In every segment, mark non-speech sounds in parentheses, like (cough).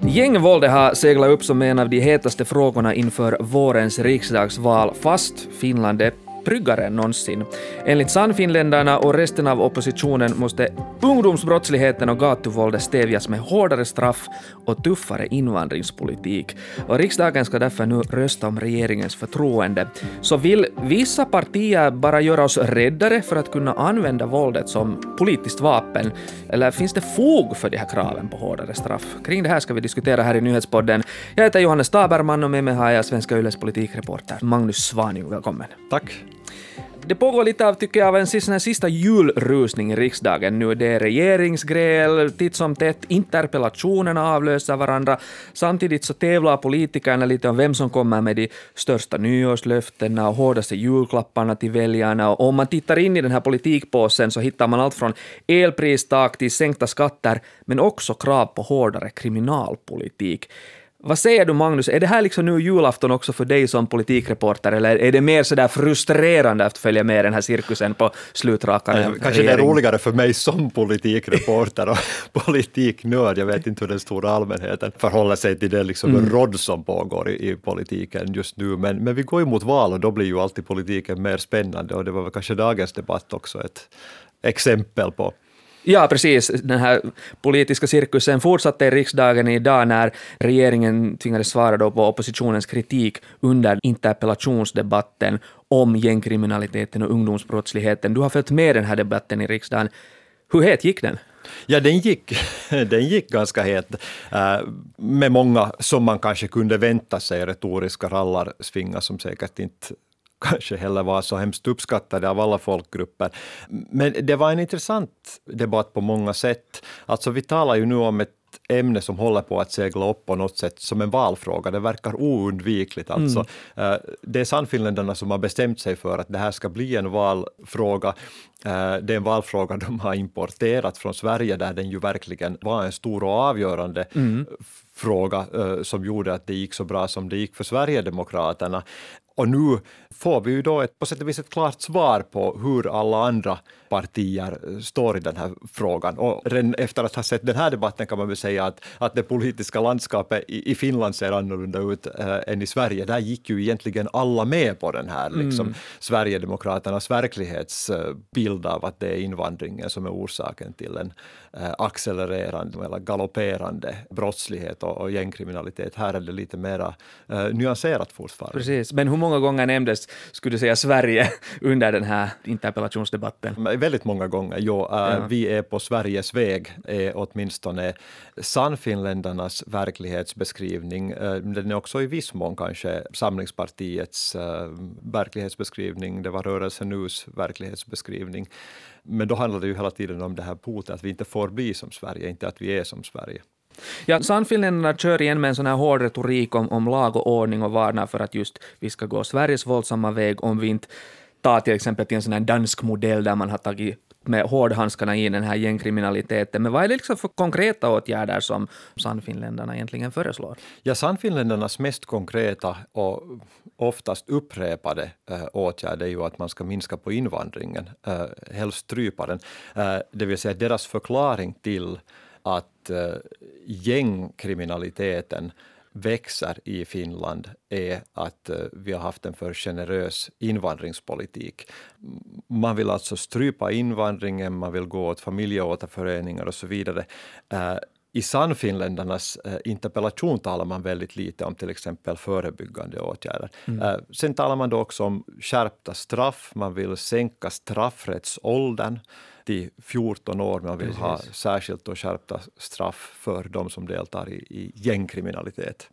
Gängvåldet har seglat upp som en av de hetaste frågorna inför vårens riksdagsval, fast Finland är tryggare än någonsin. Enligt Sannfinländarna och resten av oppositionen måste ungdomsbrottsligheten och gatuvåldet stävjas med hårdare straff och tuffare invandringspolitik. Och riksdagen ska därför nu rösta om regeringens förtroende. Så vill vissa partier bara göra oss räddare för att kunna använda våldet som politiskt vapen? Eller finns det fog för de här kraven på hårdare straff? Kring det här ska vi diskutera här i Nyhetspodden. Jag heter Johannes Taberman och med mig har jag Svenska Yles politikreporter Magnus Svaning. Välkommen. Tack. Det pågår lite av, tycker jag, av en sista, sista julrusning i riksdagen nu. Det är regeringsgräl titt som tätt, interpellationerna avlöser varandra. Samtidigt så tävlar politikerna lite om vem som kommer med de största nyårslöftena och hårdaste julklapparna till väljarna. Och om man tittar in i den här politikpåsen så hittar man allt från elpristak till sänkta skatter, men också krav på hårdare kriminalpolitik. Vad säger du Magnus, är det här liksom nu julafton också för dig som politikreporter eller är det mer sådär frustrerande att följa med den här cirkusen på slutrakan? Eh, kanske det är roligare för mig som politikreporter och (laughs) politiknörd. Jag vet inte hur den stora allmänheten förhåller sig till det liksom mm. råd som pågår i, i, politiken just nu. Men, men vi går ju mot val och då blir ju alltid politiken mer spännande och det var väl kanske dagens debatt också ett exempel på. Ja, precis. Den här politiska cirkusen fortsatte i riksdagen idag när regeringen tvingades svara då på oppositionens kritik under interpellationsdebatten om gängkriminaliteten och ungdomsbrottsligheten. Du har följt med den här debatten i riksdagen. Hur het gick den? Ja, den gick, (laughs) den gick ganska het, eh, med många, som man kanske kunde vänta sig, retoriska rallarsvingar som säkert inte kanske heller var så hemskt uppskattade av alla folkgrupper. Men det var en intressant debatt på många sätt. Alltså vi talar ju nu om ett ämne som håller på att segla upp på något sätt som en valfråga. Det verkar oundvikligt. Alltså. Mm. Eh, det är Sannfinländarna som har bestämt sig för att det här ska bli en valfråga. Eh, det är en valfråga de har importerat från Sverige där den ju verkligen var en stor och avgörande mm. Fråga eh, som gjorde att det gick så bra som det gick för Sverigedemokraterna. Och nu får vi ju då ett, på sätt och vis ett klart svar på hur alla andra partier står i den här frågan. Och redan efter att ha sett den här debatten kan man väl säga att, att det politiska landskapet i, i Finland ser annorlunda ut äh, än i Sverige. Där gick ju egentligen alla med på den här liksom, mm. Sverigedemokraternas verklighetsbild av att det är invandringen som är orsaken till en äh, accelererande eller galopperande brottslighet och, och gängkriminalitet. Här är det lite mera äh, nyanserat fortfarande. Precis, men hur många gånger nämndes, skulle du säga, Sverige (laughs) under den här interpellationsdebatten? väldigt många gånger, jo. Äh, ja. Vi är på Sveriges väg, är åtminstone Sannfinländarnas verklighetsbeskrivning. Äh, den är också i viss mån kanske Samlingspartiets äh, verklighetsbeskrivning, det var Rörelsen Nus verklighetsbeskrivning. Men då handlar det ju hela tiden om det här potet, att vi inte får bli som Sverige, inte att vi är som Sverige. Ja, Sannfinländarna kör igen med en sån här hård retorik om, om lag och ordning och varnar för att just vi ska gå Sveriges våldsamma väg om vi inte tar till exempel till en sån här dansk modell där man har tagit med hårdhandskarna i den här gängkriminaliteten. Men vad är det liksom för konkreta åtgärder som Sannfinländarna egentligen föreslår? Ja, Sannfinländarnas mest konkreta och oftast upprepade äh, åtgärd är ju att man ska minska på invandringen, äh, helst strypa den. Äh, det vill säga deras förklaring till att äh, gängkriminaliteten växer i Finland är att eh, vi har haft en för generös invandringspolitik. Man vill alltså strypa invandringen, man vill gå åt familjeåterföreningar och så vidare. Eh, I Sannfinländarnas eh, interpellation talar man väldigt lite om till exempel förebyggande åtgärder. Mm. Sen talar man då också om skärpta straff, man vill sänka straffrättsåldern till 14 år, man vill Precis. ha särskilt då skärpta straff för de som deltar i, i gängkriminalitet.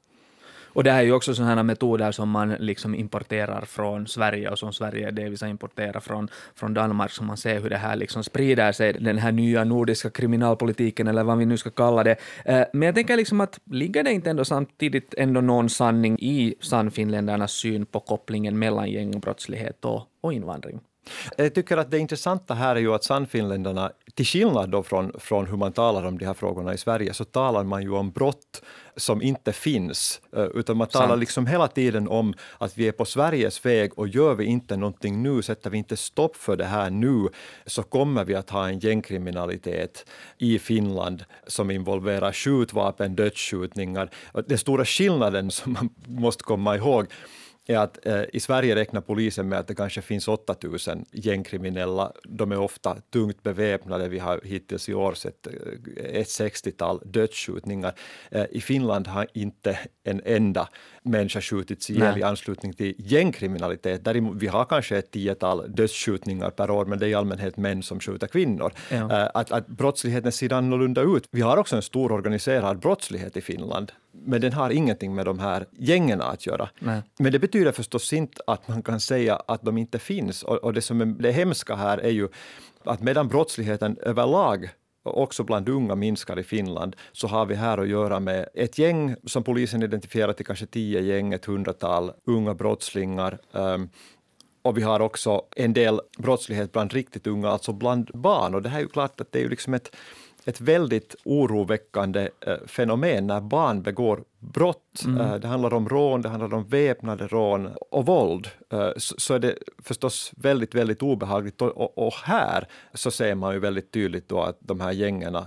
Och det här är ju också sådana metoder som man liksom importerar från Sverige och som Sverige delvis har importerat från, från Danmark, så man ser hur det här liksom sprider sig, den här nya nordiska kriminalpolitiken eller vad vi nu ska kalla det. Eh, men jag tänker liksom att ligger det inte ändå samtidigt ändå någon sanning i sannfinländarnas syn på kopplingen mellan gängbrottslighet och, och invandring? Jag tycker att det intressanta här är ju att Sannfinländarna, till skillnad då från, från hur man talar om de här frågorna i Sverige, så talar man ju om brott som inte finns, eh, utan man talar liksom hela tiden om att vi är på Sveriges väg och gör vi inte någonting nu, sätter vi inte stopp för det här nu, så kommer vi att ha en gängkriminalitet i Finland som involverar skjutvapen, dödsskjutningar. Den stora skillnaden som man måste komma ihåg är att eh, i Sverige räknar polisen med att det kanske finns 8000 gängkriminella. De är ofta tungt beväpnade. Vi har hittills i år sett eh, ett 60-tal dödsskjutningar. Eh, I Finland har inte en enda människa skjutits ihjäl Nej. i anslutning till gängkriminalitet. Däremot, vi har kanske ett tiotal dödsskjutningar per år, men det är i allmänhet män som skjuter kvinnor. Ja. Eh, att, att brottsligheten ser annorlunda ut. Vi har också en stor organiserad brottslighet i Finland men den har ingenting med de här gängen att göra. Nej. Men det betyder förstås inte att man kan säga att de inte finns. Och, och det som är det hemska här är ju att medan brottsligheten överlag också bland unga minskar i Finland, så har vi här att göra med ett gäng som polisen identifierar till kanske tio gäng, ett hundratal unga brottslingar. Um, och vi har också en del brottslighet bland riktigt unga, alltså bland barn. Och det här är ju klart att det är ju liksom ett ett väldigt oroväckande eh, fenomen när barn begår brott. Mm. Eh, det handlar om rån, det handlar om väpnade rån och våld. Eh, så är det förstås väldigt, väldigt obehagligt. Och, här så ser man ju väldigt tydligt då att de här gängen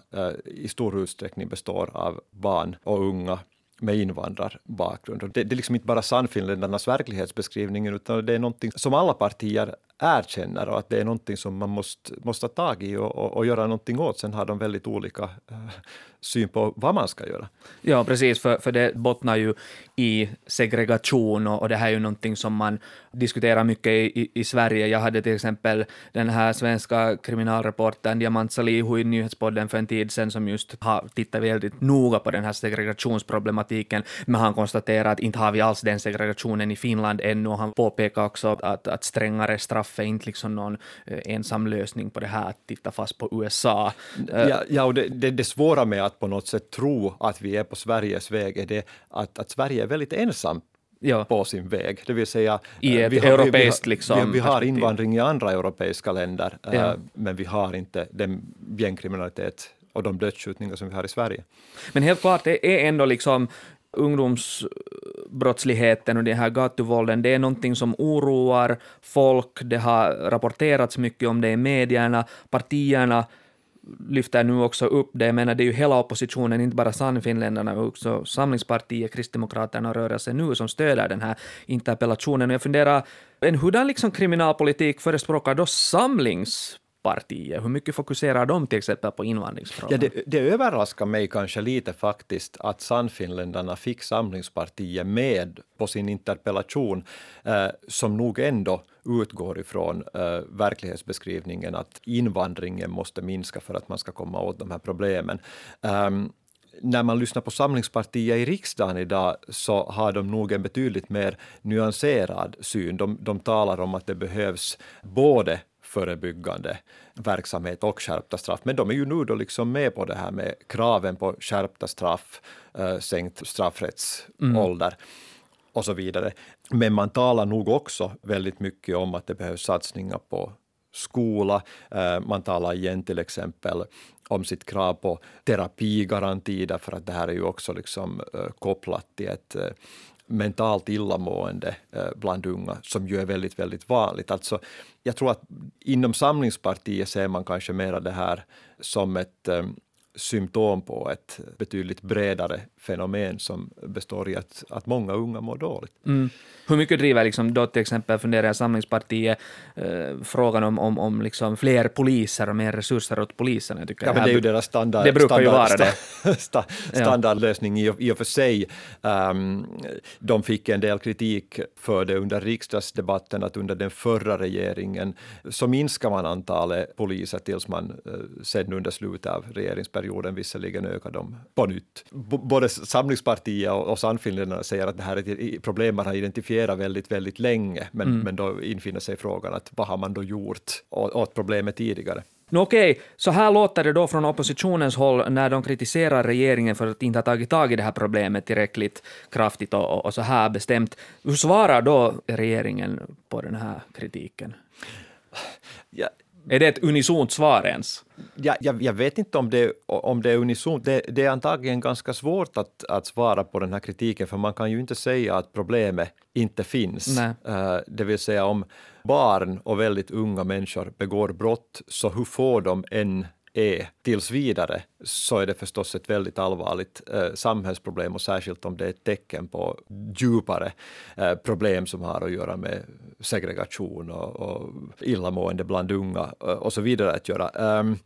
i stor utsträckning består av barn och unga med invandrarbakgrund. Det, det är liksom inte bara Sannfinländarnas verklighetsbeskrivning utan det är någonting som alla partier erkänner och att det är någonting som man måste, måste ta tag i och, och, och göra någonting åt. Sen har de väldigt olika eh, syn på vad man ska göra. Ja, precis, för, för det bottnar ju i segregation och, och det här är ju någonting som man diskuterar mycket i, i, i Sverige. Jag hade till exempel den här svenska kriminalreportern Diamant Salihu i Nyhetspodden för en tid sedan som just har tittat väldigt noga på den här segregationsproblematiken, men han konstaterar att inte har vi alls den segregationen i Finland ännu. och Han påpekar också att, att strängare straff är inte liksom någon eh, ensam lösning på det här, att titta fast på USA. Ja, ja och det, det, det svåra med att på något sätt tro att vi är på Sveriges väg är det att, att Sverige är väldigt ensamt ja. på sin väg. Det vill säga, I eh, ett vi har, europeiskt vi, liksom, vi, vi har invandring i andra europeiska länder, ja. äh, men vi har inte den gängkriminalitet och de dödsskjutningar som vi har i Sverige. Men helt klart, det är ändå liksom brottsligheten och den här gatuvålden, det är någonting som oroar folk, det har rapporterats mycket om det i medierna, partierna lyfter nu också upp det. Jag menar, det är ju hela oppositionen, inte bara Sannfinländarna, utan också Samlingspartiet, Kristdemokraterna och rörelsen nu som stöder den här interpellationen. Och jag funderar, en hurdan liksom kriminalpolitik förespråkar då Samlings partier? Hur mycket fokuserar de till exempel på invandringsfrågan? Ja, det, det överraskar mig kanske lite faktiskt att Sannfinländarna fick Samlingspartiet med på sin interpellation, eh, som nog ändå utgår ifrån eh, verklighetsbeskrivningen att invandringen måste minska för att man ska komma åt de här problemen. Um, när man lyssnar på Samlingspartiet i riksdagen idag så har de nog en betydligt mer nyanserad syn. De, de talar om att det behövs både förebyggande verksamhet och skärpta straff. Men de är ju nu då liksom med på det här med kraven på skärpta straff, äh, sänkt straffrättsålder mm. och så vidare. Men man talar nog också väldigt mycket om att det behövs satsningar på skola. Eh, man talar igen till exempel om sitt krav på terapigaranti, därför att det här är ju också liksom, eh, kopplat till ett mentalt illamående eh, bland unga, som ju är väldigt, väldigt vanligt. Alltså, jag tror att inom Samlingspartiet ser man kanske mera det här som ett eh, symptom på ett betydligt bredare fenomen som består i att, att många unga mår dåligt. Mm. Hur mycket driver liksom då till exempel funderar Samlingspartiet eh, frågan om, om, om liksom fler poliser och mer resurser åt polisen? Jag tycker ja, men det är ju deras standard, det brukar standard, ju vara det. (laughs) sta, standardlösning i, i och för sig. Um, de fick en del kritik för det under riksdagsdebatten, att under den förra regeringen så minskar man antalet poliser tills man uh, sen under slutet av regeringsperioden visserligen ökar dem på nytt. B både Samlingspartiet och, och Sannfinländarna säger att det här är ett problem man har identifierat väldigt, väldigt länge, men, mm. men då infinner sig frågan att vad har man då gjort åt problemet tidigare? No, Okej, okay. så här låter det då från oppositionens håll när de kritiserar regeringen för att inte ha tagit tag i det här problemet tillräckligt kraftigt och, och så här bestämt. Hur svarar då regeringen på den här kritiken? Ja. Är det ett unisont svar ens? Ja, jag, jag, vet inte om det, om det är unisont. Det, det, är antagligen ganska svårt att, att svara på den här kritiken, för man kan ju inte säga att problemet inte finns. Uh, det vill säga om barn och väldigt unga människor begår brott, så hur får de en är tills vidare så är det förstås ett väldigt allvarligt eh, samhällsproblem och särskilt om det är ett tecken på djupare eh, problem som har att göra med segregation och, och illamående bland unga och, och så vidare att göra. Um,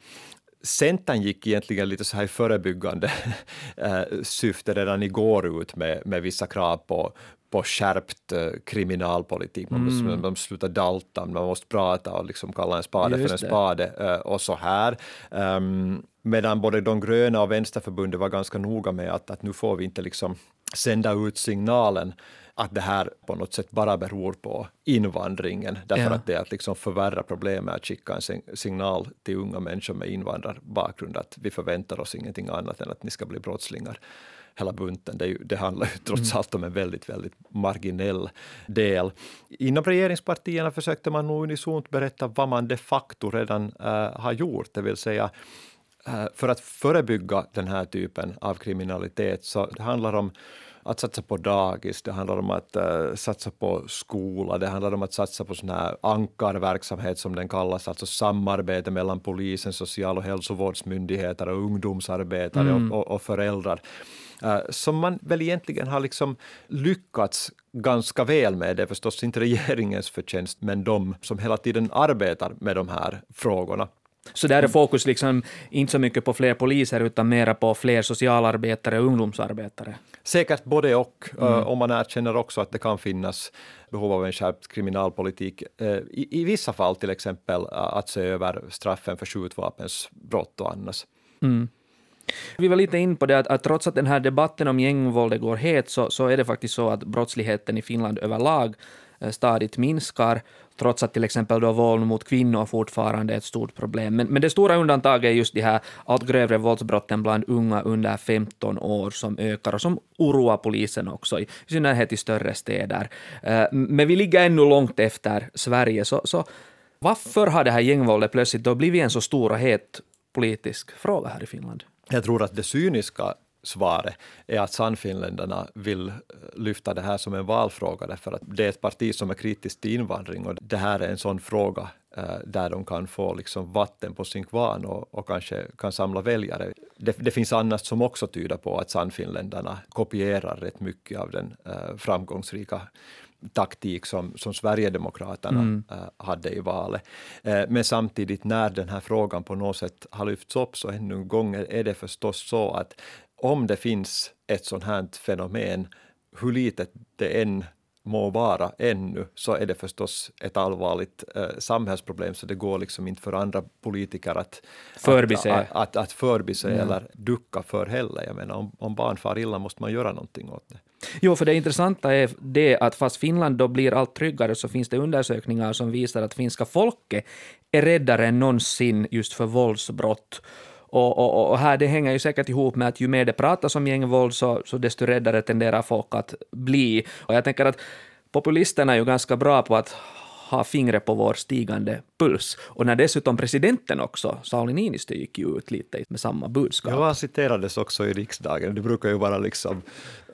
Centern gick egentligen lite så här i förebyggande (laughs) eh, syfte redan igår ut med, med vissa krav på, på skärpt uh, kriminalpolitik. Man måste, mm. man sluta dalta, man måste prata och liksom kalla en spade Just för en det. spade uh, och så här. Um, medan både de gröna och vänsterförbundet var ganska noga med att, att nu får vi inte liksom sända ut signalen att det här på något sätt bara beror på invandringen, därför ja. att det är att liksom förvärra problemet att skicka en signal till unga människor med invandrarbakgrund att vi förväntar oss ingenting annat än att ni ska bli brottslingar hela bunten. Det, det handlar ju trots mm. allt om en väldigt, väldigt marginell del. Inom regeringspartierna försökte man nog unisont berätta vad man de facto redan uh, har gjort, det vill säga uh, för att förebygga den här typen av kriminalitet så det handlar om att satsa på dagis, det handlar om att uh, satsa på skola, det handlar om att satsa på sån här ankarverksamhet som den kallas, alltså samarbete mellan polisen, social och hälsovårdsmyndigheter och ungdomsarbetare mm. och, och, och föräldrar. Uh, som man väl egentligen har liksom lyckats ganska väl med. Det är förstås inte regeringens förtjänst, men de som hela tiden arbetar med de här frågorna. Så där är fokus liksom inte så mycket på fler poliser, utan mera på fler socialarbetare och ungdomsarbetare? Säkert både och. Mm. Uh, och man erkänner också att det kan finnas behov av en skärpt kriminalpolitik. Uh, i, I vissa fall till exempel att se över straffen för skjutvapensbrott och annat. Mm. Vi var lite in på det att, att, trots att den här debatten om gängvåldet går het så, så är det faktiskt så att brottsligheten i Finland överlag eh, stadigt minskar, trots att till exempel då våld mot kvinnor fortfarande är ett stort problem. Men, men det stora undantaget är just de här allt grövre våldsbrotten bland unga under 15 år som ökar och som oroar polisen också, i synnerhet i större städer. Eh, men vi ligger ännu långt efter Sverige, så, så varför har det här gängvåldet plötsligt då blivit en så stor och het politisk fråga här i Finland? Jag tror att det cyniska svaret är att Sannfinländarna vill eh, lyfta det här som en valfråga därför att det är ett parti som är kritiskt till invandring och det här är en sån fråga eh, där de kan få liksom vatten på sin kvarn och, och kanske kan samla väljare. Det, det, finns annat som också tyder på att Sannfinländarna kopierar rätt mycket av den eh, framgångsrika taktik som, som Sverigedemokraterna mm. äh, hade i valet. Äh, men samtidigt när den här frågan på något sätt har lyfts upp så ännu en gång är det förstås så att om det finns ett sånt här fenomen, hur litet det än må vara ännu, så är det förstås ett allvarligt eh, samhällsproblem, så det går liksom inte för andra politiker att förbise, att, att, att förbise mm. eller ducka för heller. Jag menar, om, om barn far illa måste man göra någonting åt det. Jo, för det intressanta är det att fast Finland då blir allt tryggare så finns det undersökningar som visar att finska folket är räddare än någonsin just för våldsbrott. Och, och, och, här det hänger ju säkert ihop med att ju mer det pratas om gängvåld så, så desto räddare tenderar folk att bli. Och jag tänker att populisterna är ju ganska bra på att ha fingret på vår stigande puls. Och när dessutom presidenten också, Sauli Niinistö, gick ju ut lite med samma budskap. Ja, han citerades också i riksdagen. Det brukar ju vara liksom,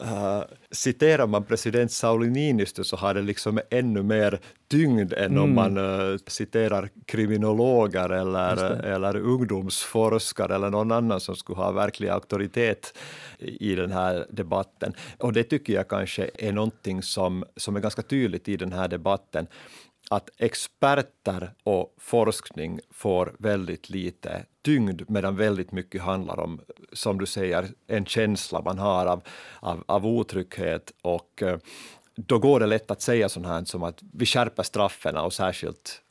uh, citerar man president Sauli Niinistö så har det liksom ännu mer tyngd än mm. om man uh, citerar kriminologer eller, eller ungdomsforskare eller någon annan som skulle ha verklig auktoritet i den här debatten. Och det tycker jag kanske är någonting som, som är ganska tydligt i den här debatten att experter och forskning får väldigt lite tyngd medan väldigt mycket handlar om, som du säger, en känsla man har av, av, av otrygghet. Och eh, då går det lätt att säga sånt här som att vi skärper straffen och särskilt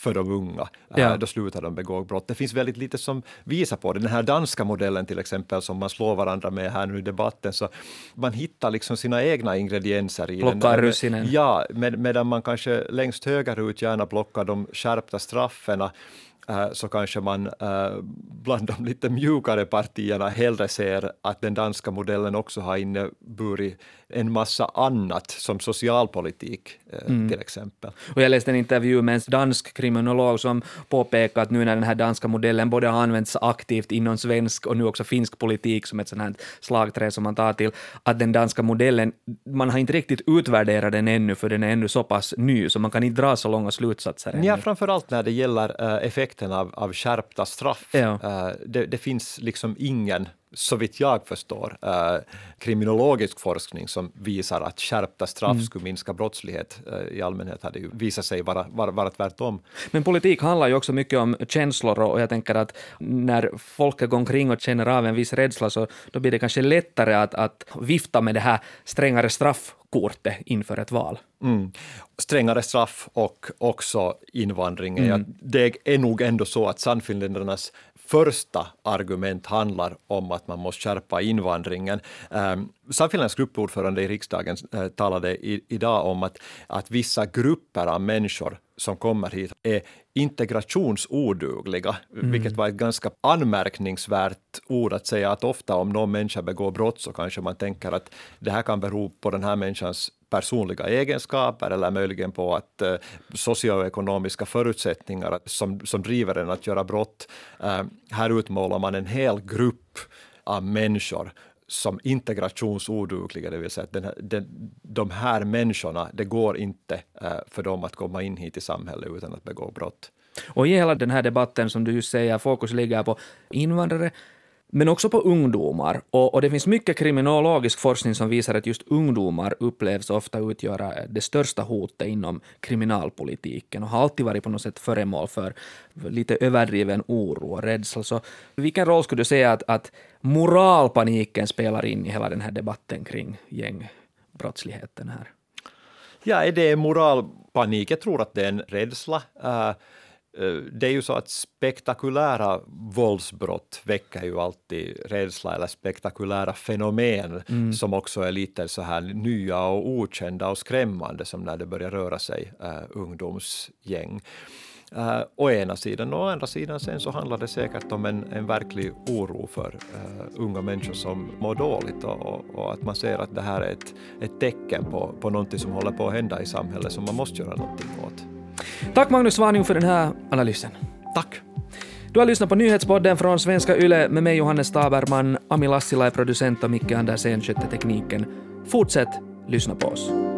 för de unga. Ja. Då slutar de begå brott. Det finns väldigt lite som visar på det. Den här danska modellen till exempel som man slår varandra med här nu i debatten, så man hittar liksom sina egna ingredienser i Plockar den. russinen. Ja, med, medan man kanske längst högerut gärna plockar de skärpta straffen så kanske man eh, bland de lite mjukare partierna hellre ser att den danska modellen också har inneburit en massa annat, som socialpolitik mm. till exempel. Och jag läste en intervju med en dansk kriminolog som påpekade att nu när den här danska modellen både har använts aktivt inom svensk och nu också finsk politik som ett sånt här slagträ som man tar till, att den danska modellen, man har inte riktigt utvärderat den ännu, för den är ännu så pass ny, så man kan inte dra så långa slutsatser. Ännu. Ja, framförallt när det gäller uh, effekten av, av skärpta straff. Ja. Uh, det, det, finns liksom ingen så vitt jag förstår, eh, kriminologisk forskning som visar att skärpta straff mm. skulle minska brottslighet. Eh, I allmänhet har det ju visat sig vara, vara, vara tvärtom. Men politik handlar ju också mycket om känslor och jag tänker att när folk går omkring och känner av en viss rädsla så då blir det kanske lättare att, att vifta med det här strängare straffkortet inför ett val. Mm. Strängare straff och också invandring. Mm. Det är nog ändå så att Sannfinländarnas första argument handlar om att man måste skärpa invandringen. Um, gruppordförande i riksdagen äh, talade idag om att, att vissa grupper av människor som kommer hit är integrationsodugliga, mm. vilket var ett ganska anmärkningsvärt ord att säga att ofta om någon människa begår brott så kanske man tänker att det här kan bero på den här människans personliga egenskaper eller möjligen på att eh, socioekonomiska förutsättningar som, som driver en att göra brott. Eh, här utmålar man en hel grupp av människor som integrationsodugliga, det vill säga att den, den, de här människorna, det går inte eh, för dem att komma in hit i samhället utan att begå brott. Och i hela den här debatten som du just säger, fokus ligger på invandrare, men också på ungdomar. Och, och, det finns mycket kriminologisk forskning som visar att just ungdomar upplevs ofta utgöra eh, det största hotet inom kriminalpolitiken och har alltid varit på något sätt föremål för lite överdriven oro och rädsla. Så vilken roll skulle du säga att, att moralpaniken spelar in i hela den här debatten kring gängbrottsligheten här? Ja, är det moralpanik? Jag tror att det är en rädsla. Uh, det är ju så att spektakulära våldsbrott väcker ju alltid rädsla eller spektakulära fenomen mm. som också är lite så här nya och okända och skrämmande som när det börjar röra sig uh, ungdomsgäng. Uh, å ena sidan och å andra sidan sen så handlar det säkert om en, en verklig oro för uh, unga människor som mår dåligt och, och, och, att man ser att det här är ett, ett tecken på, på någonting som håller på att hända i samhället som man måste göra någonting åt. Tack Magnus Svanjung för den här analysen. Tack. Du har lyssnat på nyhetspodden från Svenska Yle med mig Johannes Taberman, Ami Lassila är producent och Micke Andersen skötte tekniken. Fortsätt lyssna på oss.